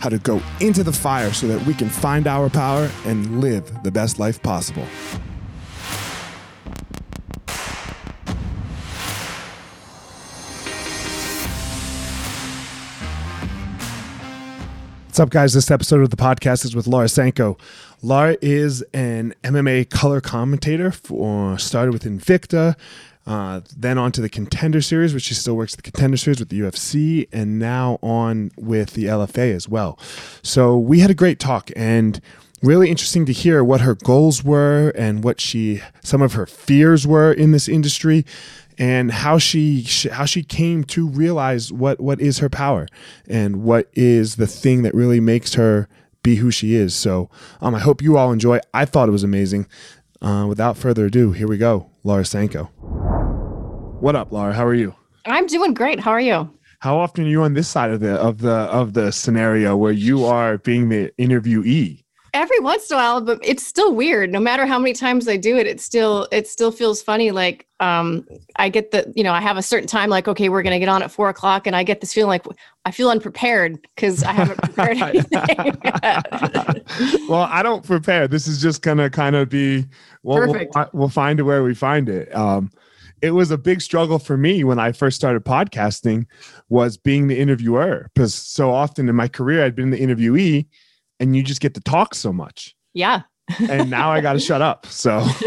how to go into the fire so that we can find our power and live the best life possible. What's up, guys? This episode of the podcast is with Laura Sanko. Laura is an MMA color commentator for started with Invicta uh, then on to the Contender Series, which she still works the Contender Series with the UFC, and now on with the LFA as well. So we had a great talk and really interesting to hear what her goals were and what she some of her fears were in this industry and how she how she came to realize what what is her power and what is the thing that really makes her be who she is. So um, I hope you all enjoy. I thought it was amazing. Uh, without further ado, here we go, Laura Sanko. What up, Laura? How are you? I'm doing great. How are you? How often are you on this side of the of the of the scenario where you are being the interviewee? Every once in a while, but it's still weird. No matter how many times I do it, it still it still feels funny. Like um, I get the you know I have a certain time. Like okay, we're gonna get on at four o'clock, and I get this feeling like I feel unprepared because I haven't prepared anything. well, I don't prepare. This is just gonna kind of be well, Perfect. We'll, we'll find it where we find it. Um, it was a big struggle for me when I first started podcasting was being the interviewer because so often in my career I'd been the interviewee and you just get to talk so much. Yeah. and now I got to shut up. So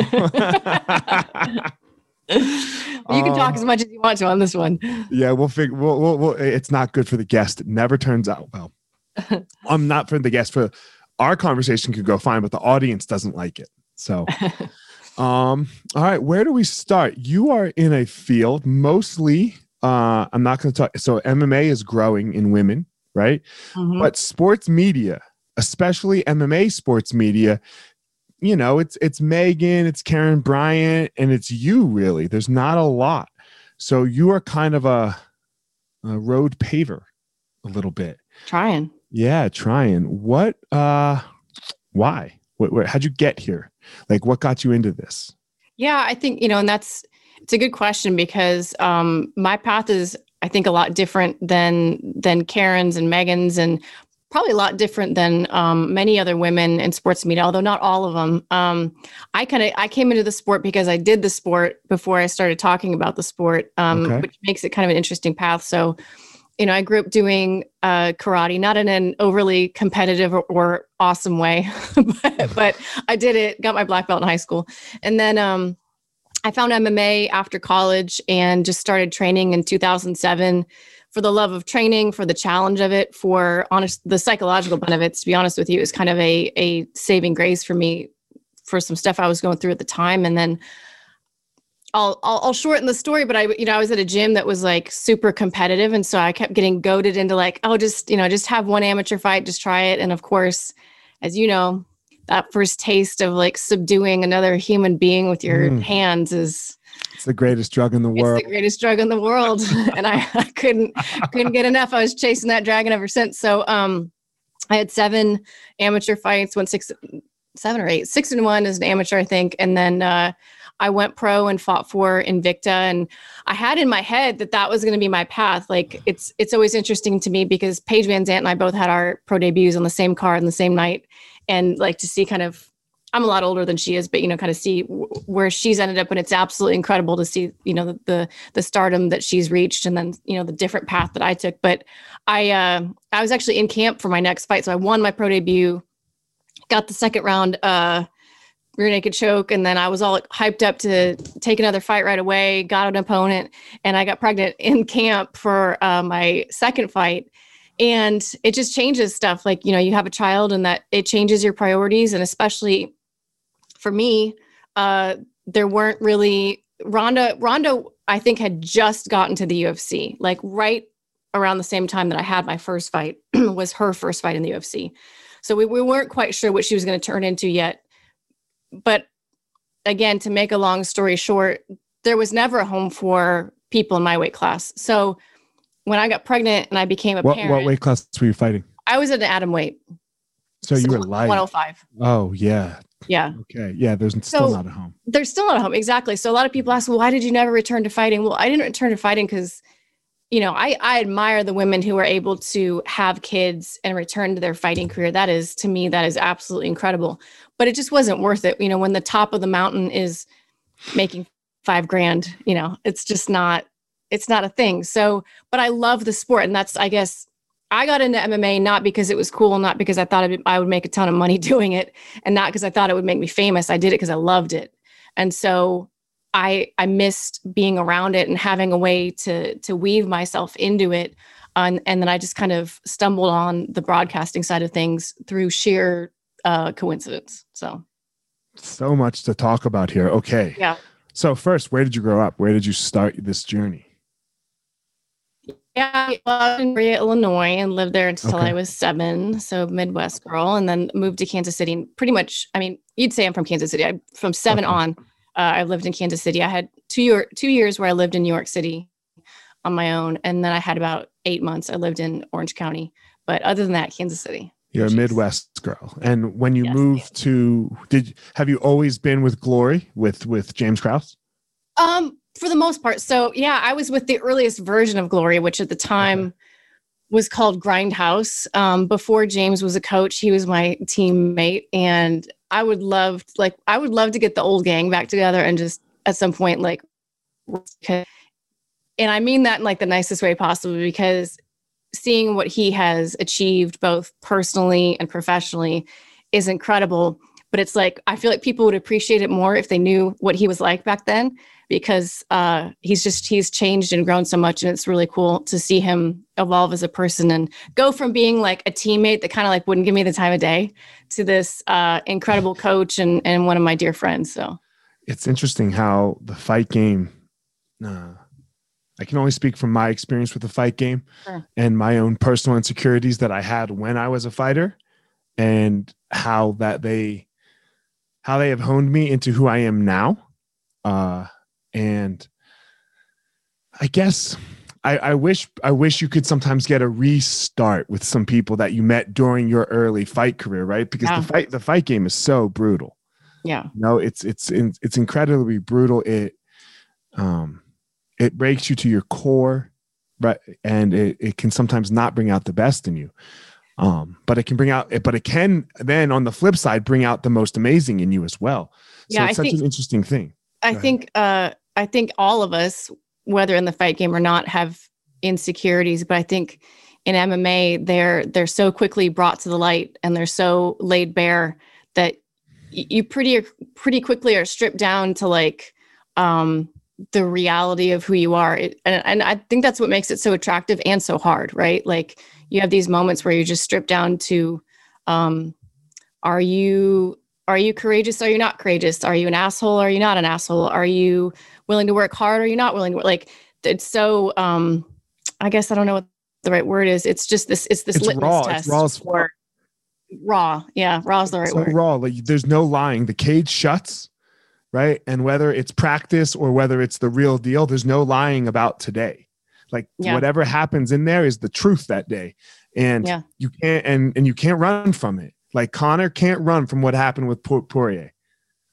you can talk um, as much as you want to on this one. Yeah, we'll figure. We'll, we'll, we'll, it's not good for the guest. It never turns out well. I'm not for the guest. For our conversation could go fine, but the audience doesn't like it. So um, all right, where do we start? You are in a field mostly. Uh, I'm not going to talk. So MMA is growing in women, right? Mm-hmm. But sports media, especially MMA sports media, you know, it's it's Megan, it's Karyn Bryant, and it's you. Really, there's not a lot. So you are kind of a, a road paver, a little bit. Trying. Yeah, trying. What? Uh, why? Where, how'd you get here? Like, what got you into this? Yeah, I think, you know, and that's, it's a good question because um, my path is, I think, a lot different than than Karyn's and Megan's, and probably a lot different than um, many other women in sports media, although not all of them. Um, I kind of I came into the sport because I did the sport before I started talking about the sport, um, okay. which makes it kind of an interesting path. So you know, I grew up doing uh, karate, not in an overly competitive or, or awesome way, but, but, I did it, got my black belt in high school. And then um, I found MMA after college and just started training in 2007 for the love of training, for the challenge of it, for honest, the psychological benefits, to be honest with you, is kind of a, a saving grace for me for some stuff I was going through at the time. And then I'll, I'll, I'll shorten the story, but I you know I was at a gym that was like super competitive, and so I kept getting goaded into like oh just you know just have one amateur fight, just try it, and of course, as you know, that first taste of like subduing another human being with your mm. hands is It's the greatest drug in the world. It's the greatest drug in the world, and I, I couldn't couldn't get enough. I was chasing that dragon ever since. So, um, I had seven amateur fights, went six, seven or eight, six and one as an amateur, I think, and then uh, I went pro and fought for Invicta, and I had in my head that that was going to be my path. Like it's it's always interesting to me because Paige VanZant and I both had our pro debuts on the same card on the same night, and like to see kind of I'm a lot older than she is, but you know, kind of see w- where she's ended up, and it's absolutely incredible to see, you know, the, the, the stardom that she's reached, and then you know the different path that I took. But I uh, I was actually in camp for my next fight, so I won my pro debut, got the second round uh, rear naked choke, and then I was all hyped up to take another fight right away. Got an opponent, and I got pregnant in camp for uh, my second fight and it just changes stuff like you know you have a child and that it changes your priorities and especially for me, uh, there weren't really Ronda. Ronda, I think, had just gotten to the UFC, like right around the same time that I had my first fight was her first fight in the UFC. So we, we weren't quite sure what she was going to turn into yet. But again, to make a long story short, there was never a home for people in my weight class. So when I got pregnant and I became a what, parent, what weight class were you fighting? I was at an atom weight. So, so you were light. 105. Oh yeah, yeah. Okay. Yeah. There's still so, not a home. There's still not a home. Exactly. So a lot of people ask, well, why did you never return to fighting? Well, I didn't return to fighting because, you know, I, I admire the women who are able to have kids and return to their fighting career. That is, to me, that is absolutely incredible. But it just wasn't worth it. You know, when the top of the mountain is making five grand, you know, it's just not, it's not a thing. So, but I love the sport. And that's, I guess, I got into MMA not because it was cool, not because I thought I would make a ton of money doing it, and not because I thought it would make me famous. I did it because I loved it, and so I I missed being around it and having a way to to weave myself into it, and and then I just kind of stumbled on the broadcasting side of things through sheer uh, coincidence. So, so much to talk about here. Okay, yeah. So first, where did you grow up? Where did you start this journey? Yeah, I was in Peoria, Illinois, and lived there until okay. I was seven. So Midwest girl, and then moved to Kansas City. And pretty much, I mean, you'd say I'm from Kansas City. I from seven okay. on. Uh, I lived in Kansas City. I had two year two years where I lived in New York City on my own, and then I had about eight months I lived in Orange County. But other than that, Kansas City. You're Jeez. a Midwest girl, and when you yes, moved to, did have you always been with Glory with with James Krause? Um, for the most part. So yeah, I was with the earliest version of Glory, which at the time okay. was called Grindhouse. Um, before James was a coach, he was my teammate, and I would love like I would love to get the old gang back together and just at some point like, and I mean that in like the nicest way possible because seeing what he has achieved both personally and professionally is incredible. But it's like I feel like people would appreciate it more if they knew what he was like back then because uh, he's just he's changed and grown so much and it's really cool to see him evolve as a person and go from being like a teammate that kind of like wouldn't give me the time of day to this uh, incredible coach and and one of my dear friends so it's interesting how the fight game uh, i can only speak from my experience with the fight game sure. and my own personal insecurities that i had when i was a fighter and how that they how they have honed me into who i am now uh and I guess I, I, wish I wish you could sometimes get a restart with some people that you met during your early fight career, right? Because yeah. the fight the fight game is so brutal. Yeah. no, it's it's it's incredibly brutal. It um it breaks you to your core, right? And it, it can sometimes not bring out the best in you. Um, but it can bring out but it can then on the flip side bring out the most amazing in you as well. So yeah, it's I such think, an interesting thing. I think uh I think all of us, whether in the fight game or not, have insecurities. But I think in MMA, they're they're so quickly brought to the light and they're so laid bare that you pretty pretty quickly are stripped down to like um, the reality of who you are. It, and, and I think that's what makes it so attractive and so hard, right? Like you have these moments where you're just stripped down to um, are you are you courageous? Are you not courageous? Are you an asshole? Are you not an asshole? Are you willing to work hard? Are you're not willing to work like it's so um i guess i don't know what the right word is. It's just this it's this it's litmus raw. test it's raw for raw. Yeah raw is the right so word. raw like there's no lying. The cage shuts right? And whether it's practice or whether it's the real deal, there's no lying about today. Like Yeah. whatever happens in there is the truth that day. And Yeah. you can't and and you can't run from it. Like Conor can't run from what happened with Poirier.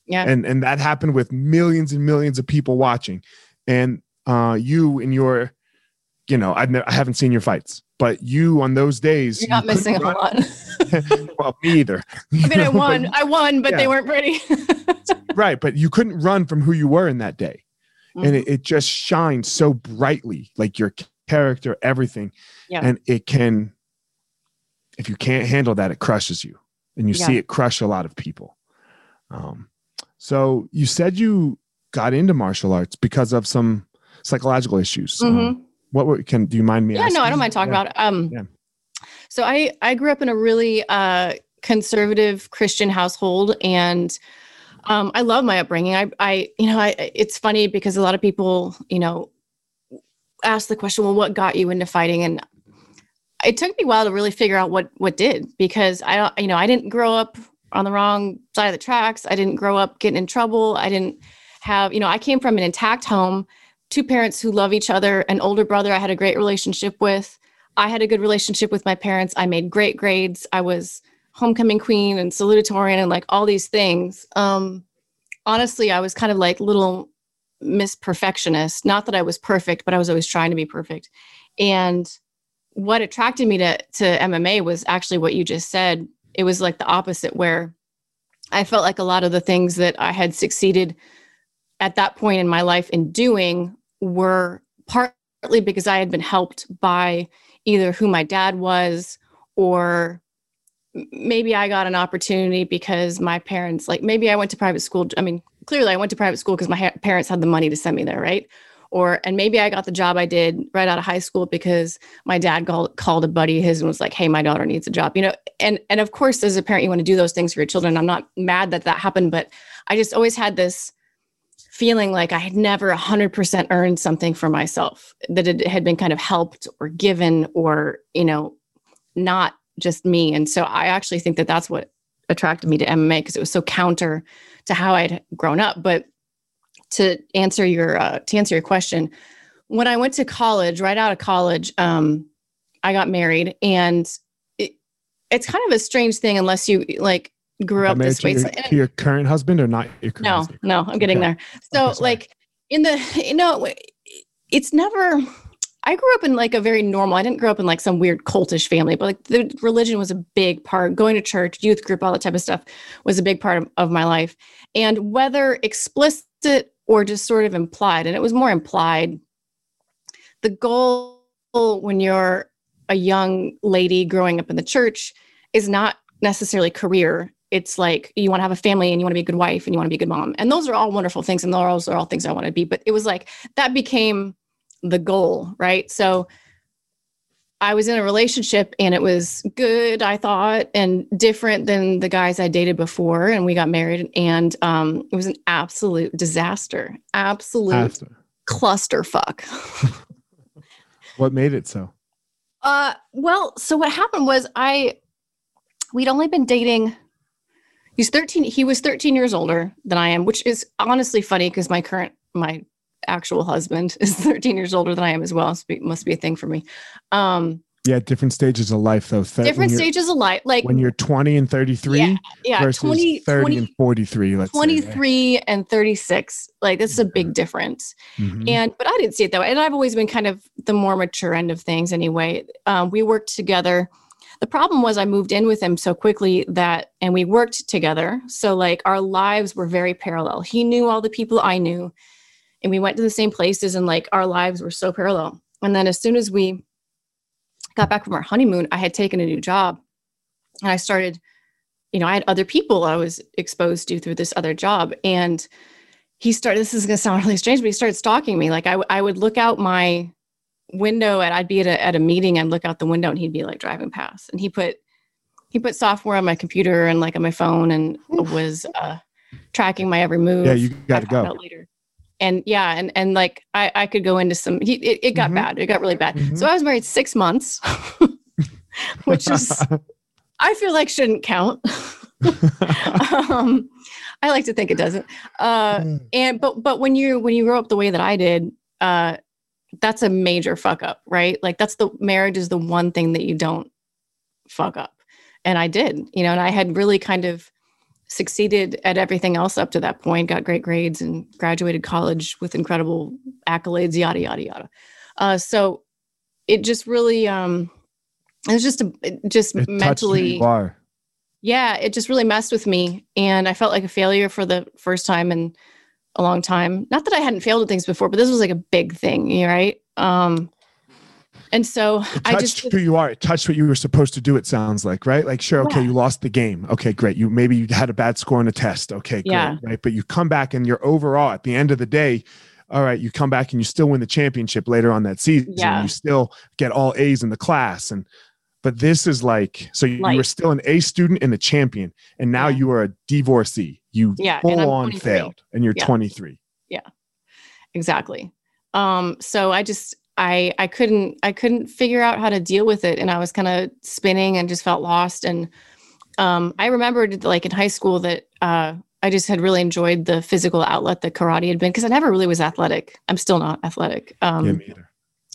Yeah. And and that happened with millions and millions of people watching. And uh you in your you know, I've never, I haven't seen your fights, but you on those days You're not you missing a lot. well, me either. I mean, I won. I won, but Yeah. they weren't pretty. right, but you couldn't run from who you were in that day. Mm-hmm. and it, it just shines so brightly like your character everything Yeah. and it can if you can't handle that it crushes you and you see it crush a lot of people um, so you said you got into martial arts because of some psychological issues Um, What were, can do you mind me yeah, no. I don't mind talking Yeah. about it. Um, Yeah. so I I grew up in a really uh, conservative Christian household, and um, I love my upbringing. I I you know I it's funny because a lot of people you know ask the question, well, what got you into fighting? And it took me a while to really figure out what what did because I don't you know I didn't grow up on the wrong side of the tracks. I didn't grow up getting in trouble. I didn't have you know I came from an intact home two parents who love each other, an older brother I had a great relationship with. I had a good relationship with my parents. I made great grades. I was homecoming queen and salutatorian and like all these things. Um, honestly, I was kind of like little miss perfectionist. Not that I was perfect, but I was always trying to be perfect. And what attracted me to to MMA was actually what you just said. It was like the opposite, where I felt like a lot of the things that I had succeeded at that point in my life in doing were partly because I had been helped by either who my dad was or maybe I got an opportunity because my parents, like maybe I went to private school. I mean, clearly I went to private school because my ha- parents had the money to send me there, right? Or, and maybe I got the job I did right out of high school because my dad called, called a buddy his and was like, hey, my daughter needs a job, you know? And, and of course, as a parent, you want to do those things for your children. I'm not mad that that happened, but I just always had this feeling like I had never 100% earned something for myself, that it had been kind of helped or given or, you know, not just me. And so I actually think that that's what attracted me to MMA because it was so counter to how I'd grown up. But to answer your uh, to answer your question, when I went to college, right out of college, um, I got married, and it, it's kind of a strange thing unless you like grew up this to way. your, to your current husband or not your current no, husband? no, I'm getting Okay. there. So, like, in the, you know, it's never, I grew up in like a very normal, I didn't grow up in like some weird cultish family, but like the religion was a big part. Going to church, youth group, all that type of stuff was a big part of, of my life. And whether explicit or just sort of implied, and it was more implied, the goal when you're a young lady growing up in the church is not necessarily career. It's like you want to have a family and you want to be a good wife and you want to be a good mom. And those are all wonderful things. And those are all things I want to be. But it was like that became the goal, right? So I was in a relationship and it was good, I thought, and different than the guys I dated before. And we got married and um, it was an absolute disaster, absolute After. clusterfuck. What made it so? Uh, well, so what happened was I, we'd only been dating. He's 13. He was 13 years older than I am, which is honestly funny because my current, my actual husband is 13 years older than I am as well. Must be, must be a thing for me. Um, Yeah, different stages of life though. Th- different stages of life. Like, when you're 20 and 33 Yeah, yeah, versus 20, 30 20 and 43 let's say, right? 23 and 36. Like, that's a big difference. Mhm. And but I didn't see it that way. And I've always been kind of the more mature end of things anyway. Um, we worked together. The problem was I moved in with him so quickly that, and we worked together. So like our lives were very parallel. He knew all the people I knew, and we went to the same places, and like our lives were so parallel. And then as soon as we got back from our honeymoon, I had taken a new job, and I started, you know, I had other people I was exposed to through this other job, and he started this is going to sound really strange but he started stalking me like I, I would look out my window and i'd be at a, at a meeting and look out the window and he'd be like driving past. And he put he put software on my computer and like on my phone and was uh tracking my every move. Yeah you got to go. later. And yeah and and like i i could go into some he, it, it got Mhm. bad it got really bad. Mhm. so i was married six months which is i feel like shouldn't count. Um, I like to think it doesn't. Uh, and but but when you when you grow up the way that I did, uh, that's a major fuck up, right? Like that's the marriage is the one thing that you don't fuck up, and I did, you know, and I had really kind of succeeded at everything else up to that point, got great grades and graduated college with incredible accolades, yada yada yada. Uh, so it just really um, it was just a it just It mentally yeah, it just really messed with me. And I felt like a failure for the first time in a long time. Not that I hadn't failed at things before, but this was like a big thing, right? Um, and so I just, who you are. It touched what you were supposed to do. It sounds like, right? Like, sure, okay, Yeah. you lost the game. Okay, great. You maybe you had a bad score on a test. Okay, great, Yeah. right? But you come back and you're overall at the end of the day. All right, you come back and you still win the championship later on that season. Yeah. You still get all A's in the class. And but this is like so you, you were still an A student and a champion, and now Yeah. you are a divorcee. You Yeah, full on failed, and you're Yeah. 23. exactly. Um, so I just, I, I couldn't, I couldn't figure out how to deal with it. And I was kind of spinning and just felt lost. And, um, I remembered like in high school that, uh, I just had really enjoyed the physical outlet that karate had been because I never really was athletic. I'm still not athletic. Um, yeah, me either.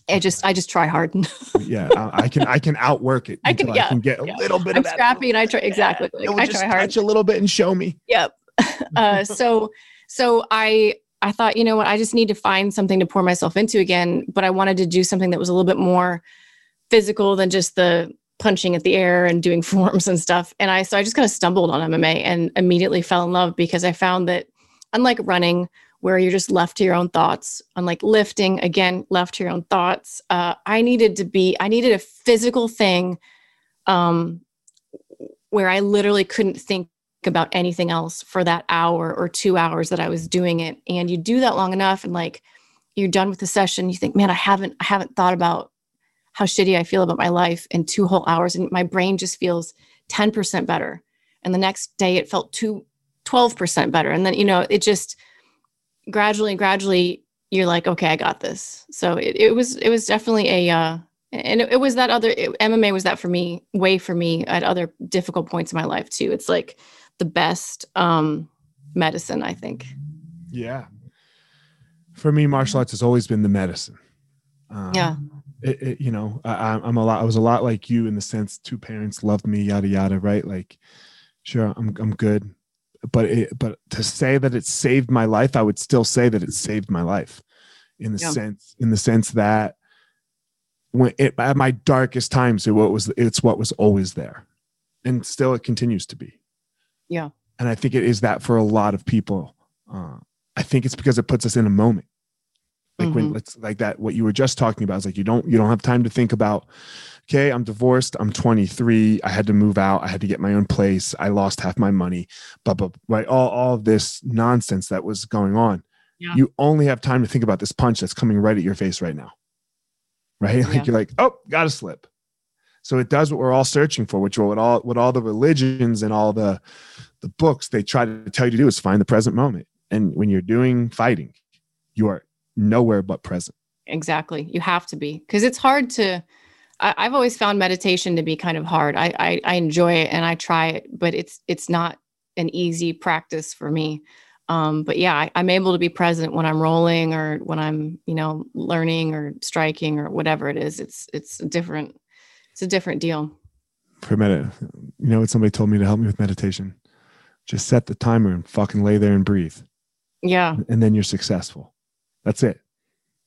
I just I just try hard. Yeah, I, I can I can outwork it. I can- yeah, I can get a little bit I'm of that. scrappy and I try exactly. It Like, I try hard. touch a little bit and show me. Yep. uh, so so I I thought you know what I just need to find something to pour myself into again, but I wanted to do something that was a little bit more physical than just the punching at the air and doing forms and stuff. And I so I just kind of stumbled on MMA and immediately fell in love because I found that unlike running where you're just left to your own thoughts on like lifting again left to your own thoughts. Uh, i needed to be i needed a physical thing um, where i literally couldn't think about anything else for that hour or two hours that i was doing it. And you do that long enough and like you're done with the session you think man i haven't i haven't thought about how shitty i feel about my life in two whole hours and my brain just feels 10% better. And the next day it felt two 12% better. And then you know it just gradually gradually you're like okay i got this so it, it was it was definitely a uh and it, it was that other it, mma was that for me way for me at other difficult points in my life too it's like the best um medicine i think Yeah. For me, martial arts has always been the medicine. Um, yeah It, it, you know, I, I'm- I'm a lot. I was a lot like you in the sense two parents loved me, yada yada. Right? Like, sure, I'm I'm good, but it, but to say that it saved my life, I would still say that it saved my life, in the Yeah. sense in the sense that when it at my darkest times, it what was it's what was always there, and still it continues to be. Yeah. and I think it is that for a lot of people. Uh, I think it's because it puts us in a moment like when Mhm. let's like that what you were just talking about is like you don't you don't have time to think about okay i'm divorced i'm 23 i had to move out i had to get my own place i lost half my money but but right? All, all of this nonsense that was going on. Yeah. you only have time to think about this punch that's coming right at your face right now right? Like Yeah. you're like oh gotta slip. So it does what we're all searching for which what all what all the religions and all the the books they try to tell you to do is find the present moment. And when you're doing fighting you are nowhere but present. Exactly. You have to be. Because it's hard to I, i've always found meditation to be kind of hard. I, I i enjoy it and i try it but it's it's not an easy practice for me. Um but yeah I, i'm able to be present when i'm rolling or when i'm you know learning or striking or whatever it is. It's it's a different it's a different deal. For medit you know what somebody told me to help me with meditation? Just set the timer and fucking lay there and breathe. Yeah. And then you're successful. That's it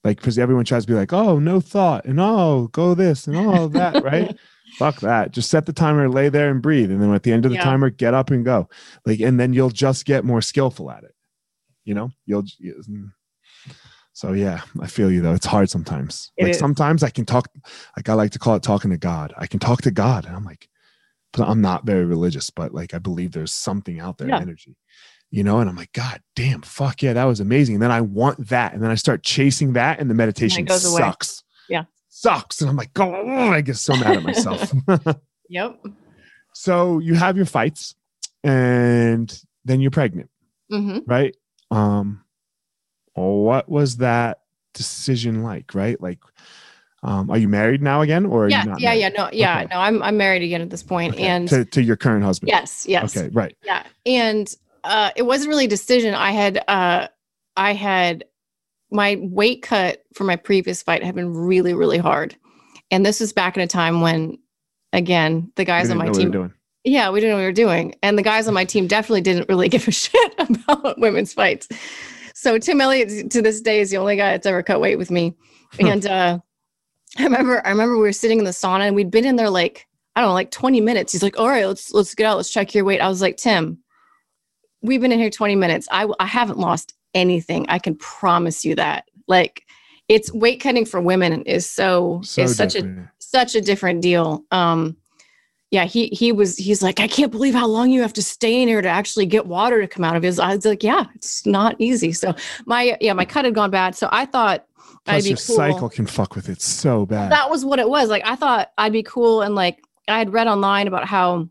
like because everyone tries to be like oh no thought and oh go this and all that right? Fuck that. Just set the timer lay there and breathe and then at the end of the Yeah. timer get up and go. Like and then you'll just get more skillful at it. You know? You'll mm. so yeah i feel you though. It's hard sometimes. It like is. sometimes i can talk like i like to call it talking to god. I can talk to god and i'm like but i'm not very religious but like i believe there's something out there Yeah. energy you know and i'm like god damn fuck yeah that was amazing and then i want that and then i start chasing that and the meditation goes away. sucks Yeah. sucks and i'm like oh i get so mad at myself yep so you have your fights and then you're pregnant hmm right um what was that decision like right like um are you married now again or are yeah you not yeah married? yeah no yeah Okay. no i'm i'm married again at this point Okay. and to, to your current husband yes yes okay right Yeah. And uh, it wasn't really a decision. I had uh, I had my weight cut for my previous fight had been really really hard, and this was back in a time when, again, the guys on my team. Yeah, we didn't know what we were doing, and the guys on my team definitely didn't really give a shit about women's fights. So Tim Elliott to this day is the only guy that's ever cut weight with me, and uh, I remember I remember we were sitting in the sauna and we'd been in there like I don't know like 20 minutes. He's like, "All right, let's let's get out. Let's check your weight." I was like, "Tim, we've been in here 20 minutes. I, I haven't lost anything. I can promise you that. Like it's weight cutting for women is so, so is such a such a different deal. Um yeah, he he was he's like, I can't believe how long you have to stay in here to actually get water to come out of his. I was like, yeah, it's not easy. So my yeah, my cut had gone bad. So I thought Plus I'd be your cool. cycle can fuck with it so bad. That was what it was. Like I thought I'd be cool and like I had read online about how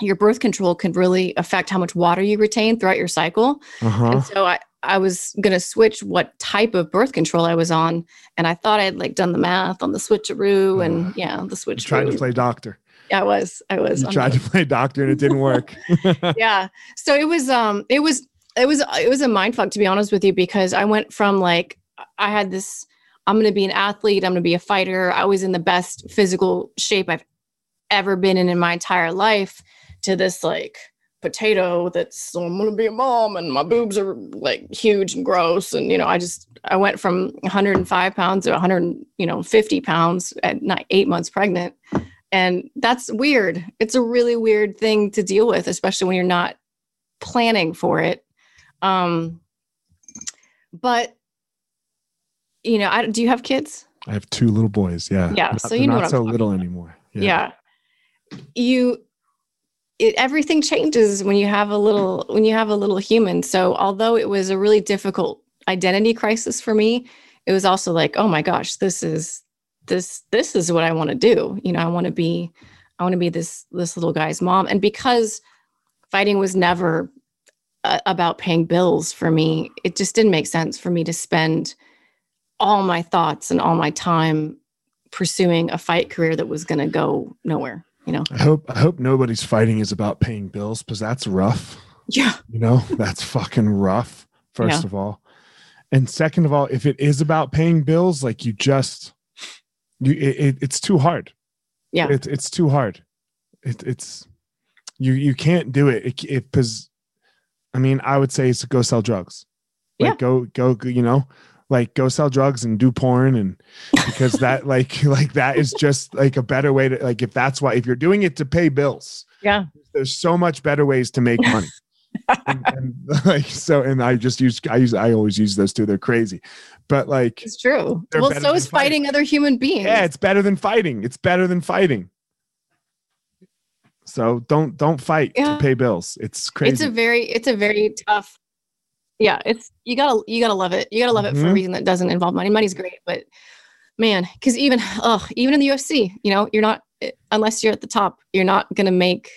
your birth control can really affect how much water you retain throughout your cycle. Uh-huh. And so I, I was going to switch what type of birth control I was on. And I thought I had like done the math on the switcheroo uh, and yeah, the switch. Trying to play doctor. Yeah, I was. I was. You tried the- to play doctor and it didn't work. yeah. So it was, um, it was, it was, it was a mind fuck to be honest with you, because I went from like, I had this, I'm going to be an athlete. I'm going to be a fighter. I was in the best physical shape I've ever been in in my entire life to this like potato that's so I'm gonna be a mom and my boobs are like huge and gross and you know I just I went from 105 pounds to 100 you know 50 pounds at not eight months pregnant. And that's weird. It's a really weird thing to deal with especially when you're not planning for it. Um but you know I do you have kids? I have two little boys yeah. Yeah not, so you know not so little about. anymore yeah. yeah. You it, everything changes when you have a little when you have a little human. So although it was a really difficult identity crisis for me it was also like oh my gosh this is this this is what i want to do. You know i want to be i want to be this this little guy's mom. And because fighting was never uh, about paying bills for me it just didn't make sense for me to spend all my thoughts and all my time pursuing a fight career that was going to go nowhere you know? I hope i hope nobody's fighting is about paying bills because that's rough. Yeah. You know that's fucking rough first yeah. of all. And second of all if it is about paying bills like you just you it, it it's too hard. Yeah. It, it's too hard. It, it's you you can't do it. It because i mean i would say it's go sell drugs. Like yeah. go go you know like go sell drugs and do porn and because that like like that is just like a better way to like if that's why if you're doing it to pay bills yeah. there's so much better ways to make money. And, and, like so and i just use i use i always use those two they're crazy. But like it's true. well so is fighting. fighting. other human beings. Yeah it's better than fighting. It's better than fighting. So don't don't fight yeah. to pay bills. It's crazy it's a very it's a very tough yeah it's you gotta you gotta love it you gotta love mm-hmm. it for a mm-hmm. reason that doesn't involve money money's great but man because even oh even in the ufc you know you're not eh, unless you're at the top you're not gonna make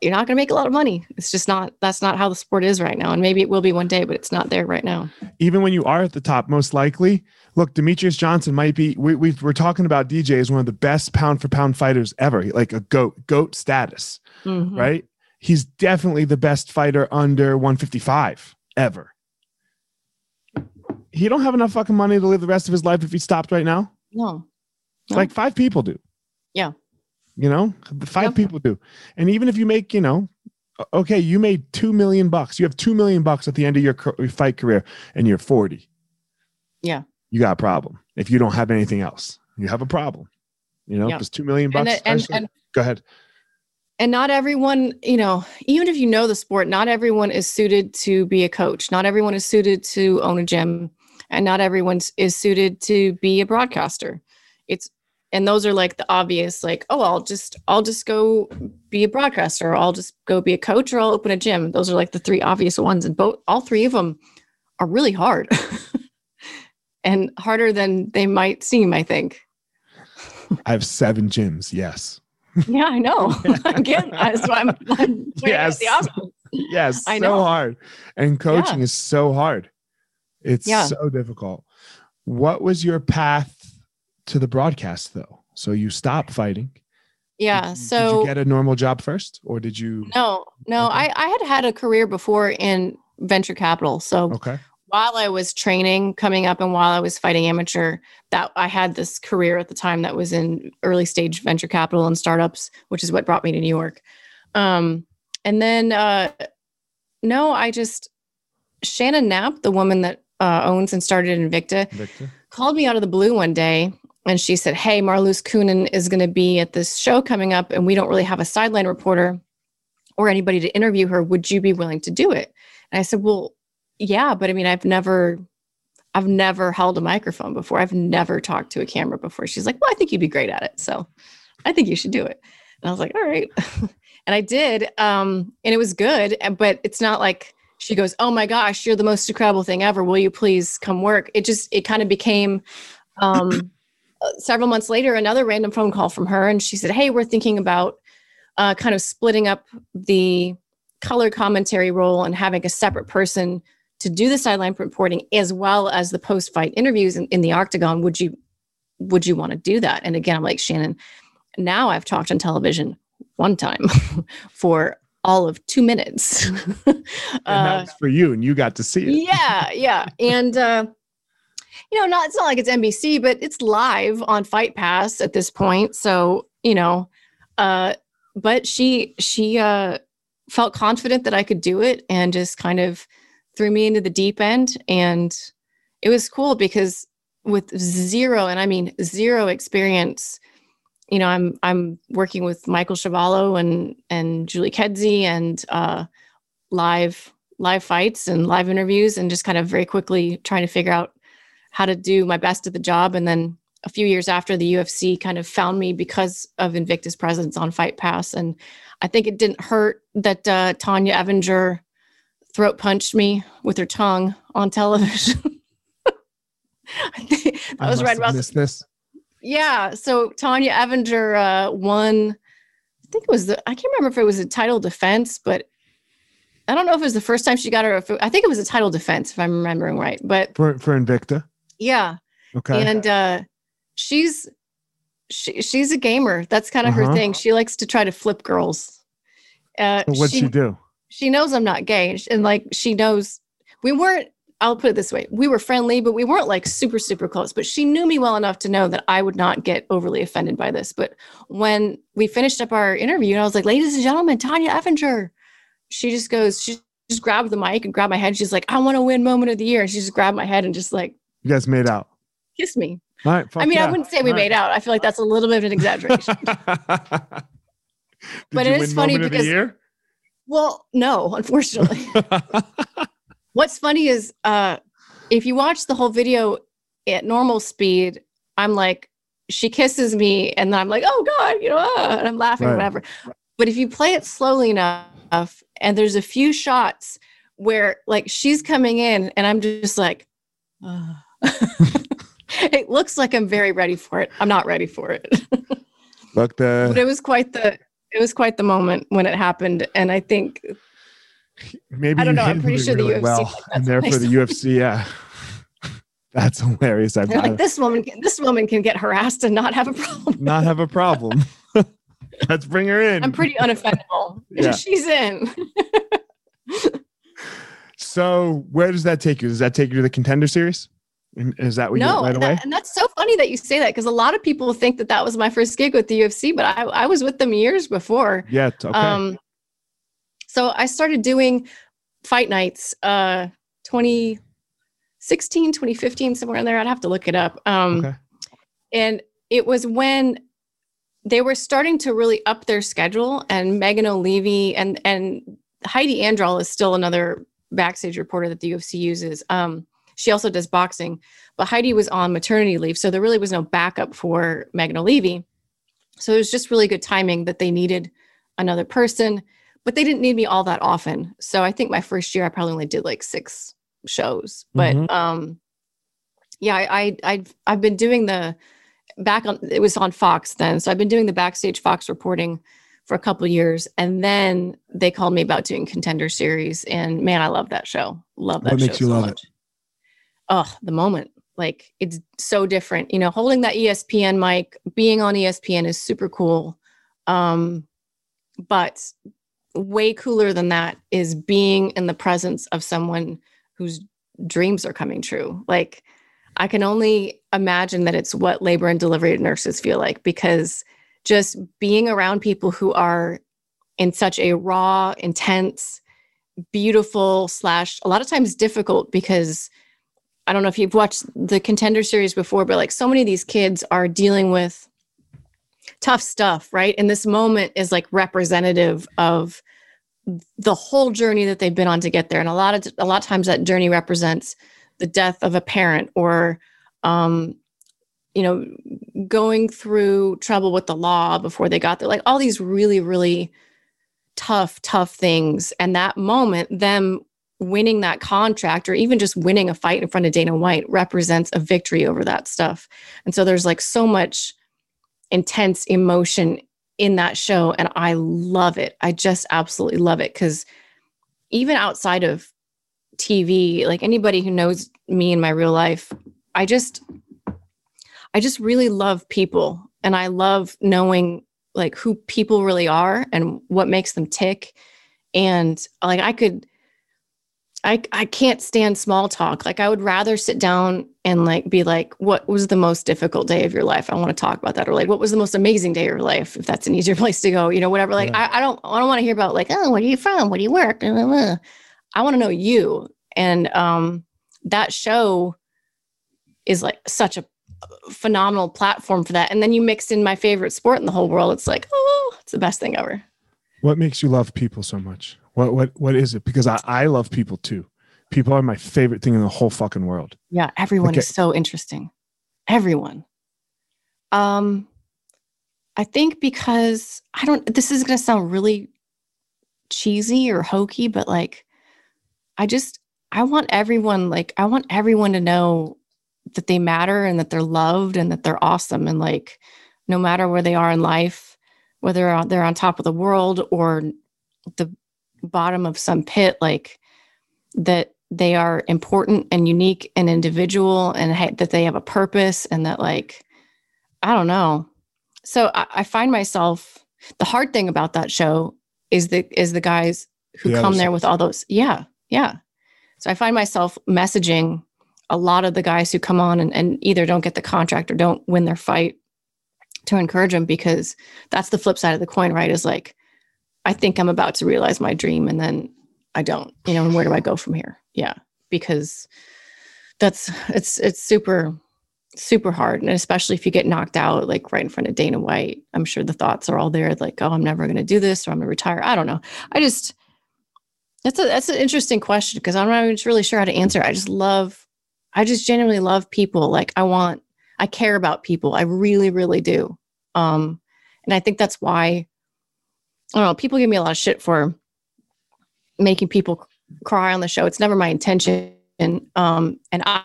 you're not gonna make a lot of money it's just not that's not how the sport is right now and maybe it will be one day but it's not there right now even when you are at the top most likely look Demetrious johnson might be we, we are talking about dj as one of the best pound for pound fighters ever like a goat goat status mm-hmm. right he's definitely the best fighter under 155 ever. He don't have enough fucking money to live the rest of his life if he stopped right now. No. no. Like five people do. Yeah. You know, five yep. people do. And even if you make, you know, okay, you made 2 million bucks. You have 2 million bucks at the end of your fight career and you're 40. Yeah. You got a problem. If you don't have anything else, you have a problem. You know, because 2 million bucks. And, and, and, go ahead and not everyone you know even if you know the sport not everyone is suited to be a coach. Not everyone is suited to own a gym. And not everyone is suited to be a broadcaster. It's and those are like the obvious like oh i'll just i'll just go be a broadcaster. Or i'll just go be a coach or i'll open a gym. Those are like the three obvious ones. And both all three of them are really hard. And harder than they might seem i think. I have seven gyms yes yeah, I know. Again, that's why I'm, I'm yes. yes, I know. so hard. And coaching yeah. is so hard. It's yeah. so difficult. What was your path to the broadcast though? So you stopped fighting Yeah. Did, so did you get a normal job first, or did you? No, no. Okay. I I had had a career before in venture capital. So Okay. While I was training, coming up, and while I was fighting amateur, that I had this career at the time that was in early stage venture capital and startups, which is what brought me to New York. Um, and then uh, no, I just Shannon Knapp, the woman that uh, owns and started Invicta, Victor. called me out of the blue one day and she said, Hey, Marloes Coenen is going to be at this show coming up, and we don't really have a sideline reporter or anybody to interview her. Would you be willing to do it? And I said, Well, yeah, but I mean, I've never. I've never held a microphone before. I've never talked to a camera before. She's like, Well, I think you'd be great at it. So I think you should do it. And I was like, All right. and I did. Um, and it was good. But it's not like she goes, Oh my gosh, you're the most incredible thing ever. Will you please come work? It just, it kind of became um, uh, several months later, another random phone call from her. And she said, Hey, we're thinking about uh, kind of splitting up the color commentary role and having a separate person to do the sideline reporting as well as the post-fight interviews in, in the octagon would you would you want to do that? And again i'm like shannon now i've talked on television one time for all of two minutes. And that uh, was for you, and you got to see it. yeah yeah. And uh you know not it's not like it's nbc but it's live on fight pass at this point. So you know uh but she she uh felt confident that i could do it and just kind of threw me into the deep end and it was cool because with zero and i mean zero experience you know i'm i'm working with michael Schiavello and and julie kedzie and uh live live fights and live interviews and just kind of very quickly trying to figure out how to do my best at the job. And then a few years after the UFC kind of found me because of Invicta's presence on Fight Pass. And I think it didn't hurt that uh, Tonya Evinger throat punched me with her tongue on television. I that I was right about this. yeah. So Tonya Evinger uh, won. I think it was the. I can't remember if it was a title defense, but I don't know if it was the first time she got her. It- I think it was a title defense, if I'm remembering right. But for for Invicta. yeah, Okay. and uh, she's she, she's a gamer. That's kind of Uh-huh. her thing. She likes to try to flip girls. Uh, So what'd she, do? She knows I'm not gay, and like she knows we weren't. I'll put it this way: we were friendly, but we weren't like super super close. But she knew me well enough to know that I would not get overly offended by this. But when we finished up our interview, and I was like, "Ladies and gentlemen, Tonya Evinger," she just goes, she just grabbed the mic and grabbed my head. She's like, "I want to win moment of the year," and she just grabbed my head and just like You guys made out. Kiss me. All right. I mean, I wouldn't say we made out. I feel like that's a little bit of an exaggeration. but it is funny because-? Well, no, unfortunately. What's funny is uh if you watch the whole video at normal speed, I'm like, she kisses me, and then I'm like, oh God, you know, ah, and I'm laughing, Right. whatever. But if you play it slowly enough, and there's a few shots where like she's coming in, and I'm just like, ah. it looks like I'm very ready for it. I'm not ready for it. Look, but it was quite the it was quite the moment when it happened. And I think maybe I don't know, I'm pretty sure the UFC well, like, and that's therefore the. UFC, yeah. That's hilarious. I've like this woman can, this woman can get harassed and not have a problem. not have a problem. Let's bring her in. I'm pretty unoffendable. Yeah. She's in. So where does that take you? Does that take you to the contender series? Is that what you no, went right away? that- and that's so funny that you say that because a lot of people think that that was my first gig with the UFC, but I, I was with them years before. Yeah. Okay. Um, so I started doing fight nights, uh, 2016, 2015, somewhere in there. I'd have to look it up. Um, okay. and it was when they were starting to really up their schedule and Megan Olivi and and Heidi Androl is still another backstage reporter that the UFC uses. Um, she also does boxing, but Heidi was on maternity leave, so there really was no backup for Megan Olivi. So it was just really good timing that they needed another person, but they didn't need me all that often. So I think my first year I probably only did like six shows, but Mhm. um, yeah, I, I I've I've been doing the back on it was on Fox then. So I've been doing the backstage Fox reporting for a couple years and then they called me about doing contender series and man, I love that show. Love that What show makes you so love it? Oh, the moment. Like it's so different. You know, holding that ESPN mic, being on ESPN is super cool. Um, but way cooler than that is being in the presence of someone whose dreams are coming true. Like I can only imagine that it's what labor and delivery nurses feel like because just being around people who are in such a raw, intense, beautiful slash a lot of times difficult because I don't know if you've watched the contender series before, but like so many of these kids are dealing with tough stuff, right? And this moment is like representative of the whole journey that they've been on to get there. And a lot of a lot of times that journey represents the death of a parent or um, you know, going through trouble with the law before they got there, like all these really, really tough, tough things. And that moment, them winning that contract or even just winning a fight in front of Dana White represents a victory over that stuff. And so there's like so much intense emotion in that show. And I love it. I just absolutely love it because even outside of TV, like anybody who knows me in my real life, I just I just really love people and I love knowing like who people really are and what makes them tick. And like I could I I can't stand small talk. Like I would rather sit down and like be like, what was the most difficult day of your life? I want to talk about that. Or like, what was the most amazing day of your life? If that's an easier place to go, you know, whatever. Like yeah. I, I don't I don't want to hear about like, oh, where are you from? Where do you work? I want to know you. And um that show is like such a phenomenal platform for that. And then you mix in my favorite sport in the whole world. It's like, oh, it's the best thing ever. What makes you love people so much? What what what is it? Because I, I love people too. People are my favorite thing in the whole fucking world. Yeah, everyone okay. is so interesting. Everyone. Um I think because I don't this is gonna sound really cheesy or hokey, but like I just I want everyone like I want everyone to know that they matter and that they're loved and that they're awesome and like no matter where they are in life whether they're on top of the world or the bottom of some pit like that they are important and unique and individual and ha- that they have a purpose and that like i don't know so I, I, find myself the hard thing about that show is the is the guys who the come there with all those yeah yeah so i find myself messaging a lot of the guys who come on and, and either don't get the contract or don't win their fight to encourage them because that's the flip side of the coin, right? Is like, I think I'm about to realize my dream and then I don't, you know, and where do I go from here? Yeah. Because that's it's it's super super hard and especially if you get knocked out like right in front of Dana White I'm sure the thoughts are all there like oh I'm never going to do this or I'm going to retire I don't know I just that's a that's an interesting question because I'm not even really sure how to answer I just love I just genuinely love people. Like I want, I care about people. I really, really do. Um, and I think that's why I don't know, people give me a lot of shit for making people cry on the show. It's never my intention. And um, and I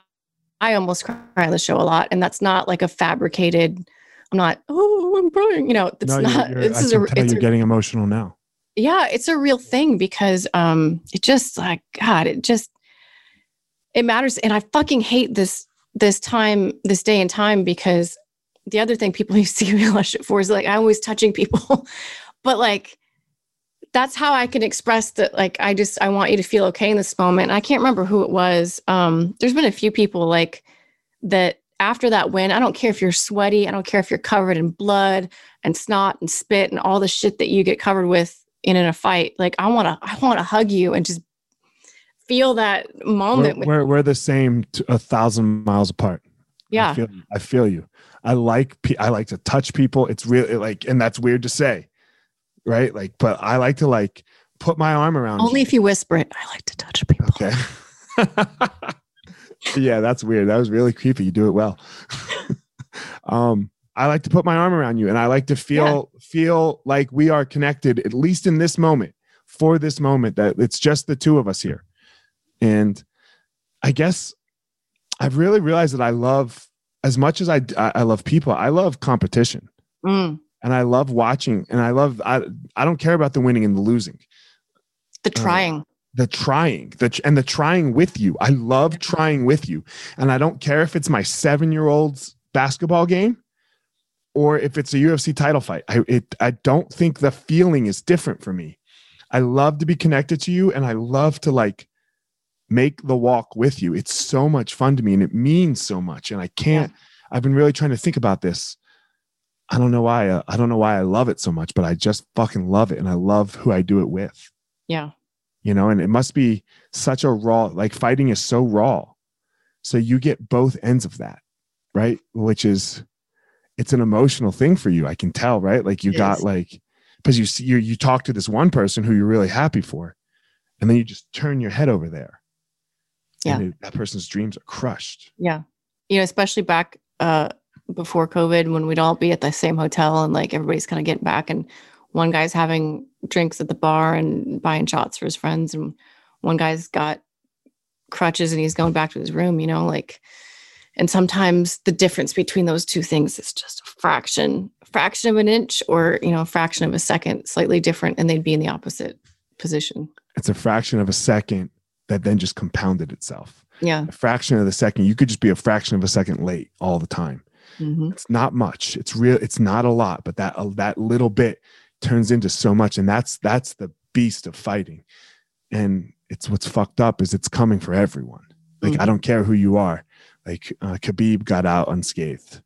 I almost cry on the show a lot. And that's not like a fabricated, I'm not, oh, I'm crying. You know, it's no, not you're, you're, this is a, it's you're a, getting emotional now. Yeah, it's a real thing because um it just like God, it just it matters and i fucking hate this this time this day and time because the other thing people used to give me a lot of shit for is like i'm always touching people but like that's how i can express that like i just i want you to feel okay in this moment and i can't remember who it was um there's been a few people like that after that win i don't care if you're sweaty i don't care if you're covered in blood and snot and spit and all the shit that you get covered with in, in a fight like i want to i want to hug you and just feel that moment. We're, we're, we're the same a thousand miles apart. Yeah. I feel, I feel you. I like, I like to touch people. It's really like, and that's weird to say, right? Like, but I like to like put my arm around Only you. if you whisper it. I like to touch people. Okay. yeah, that's weird. That was really creepy. You do it well. um, I like to put my arm around you and I like to feel yeah. feel like we are connected at least in this moment for this moment that it's just the two of us here. And I guess I've really realized that I love as much as I I love people, I love competition. Mm. And I love watching and I love I I don't care about the winning and the losing. The uh, trying. Uh, the trying the and the trying with you. I love trying with you. And I don't care if it's my 7-year-old's basketball game or if it's a UFC title fight. I it I don't think the feeling is different for me. I love to be connected to you and I love to like make the walk with you. It's so much fun to me and it means so much and I can't yeah. I've been really trying to think about this. I don't know why uh, I don't know why I love it so much, but I just fucking love it and I love who I do it with. Yeah. You know, and it must be such a raw like fighting is so raw. So you get both ends of that, right? Which is it's an emotional thing for you. I can tell, right? Like you it got is. like because you see you you talk to this one person who you're really happy for, and then you just turn your head over there. Yeah, it, that person's dreams are crushed. Yeah, you know, especially back uh before COVID when we'd all be at the same hotel and like everybody's kind of getting back and one guy's having drinks at the bar and buying shots for his friends and one guy's got crutches and he's going back to his room, you know, like and sometimes the difference between those two things is just a fraction, fraction of an inch or, you know, a fraction of a second, slightly different, and they'd be in the opposite position. It's a fraction of a second that then just compounded itself. Yeah. A fraction of the second, you could just be a fraction of a second late all the time. Mm-hmm. It's not much. It's real. It's not a lot, but that uh, that little bit turns into so much, and that's that's the beast of fighting. And it's what's fucked up is it's coming for everyone. Like mm-hmm. I don't care who you are. Like uh, Khabib got out unscathed,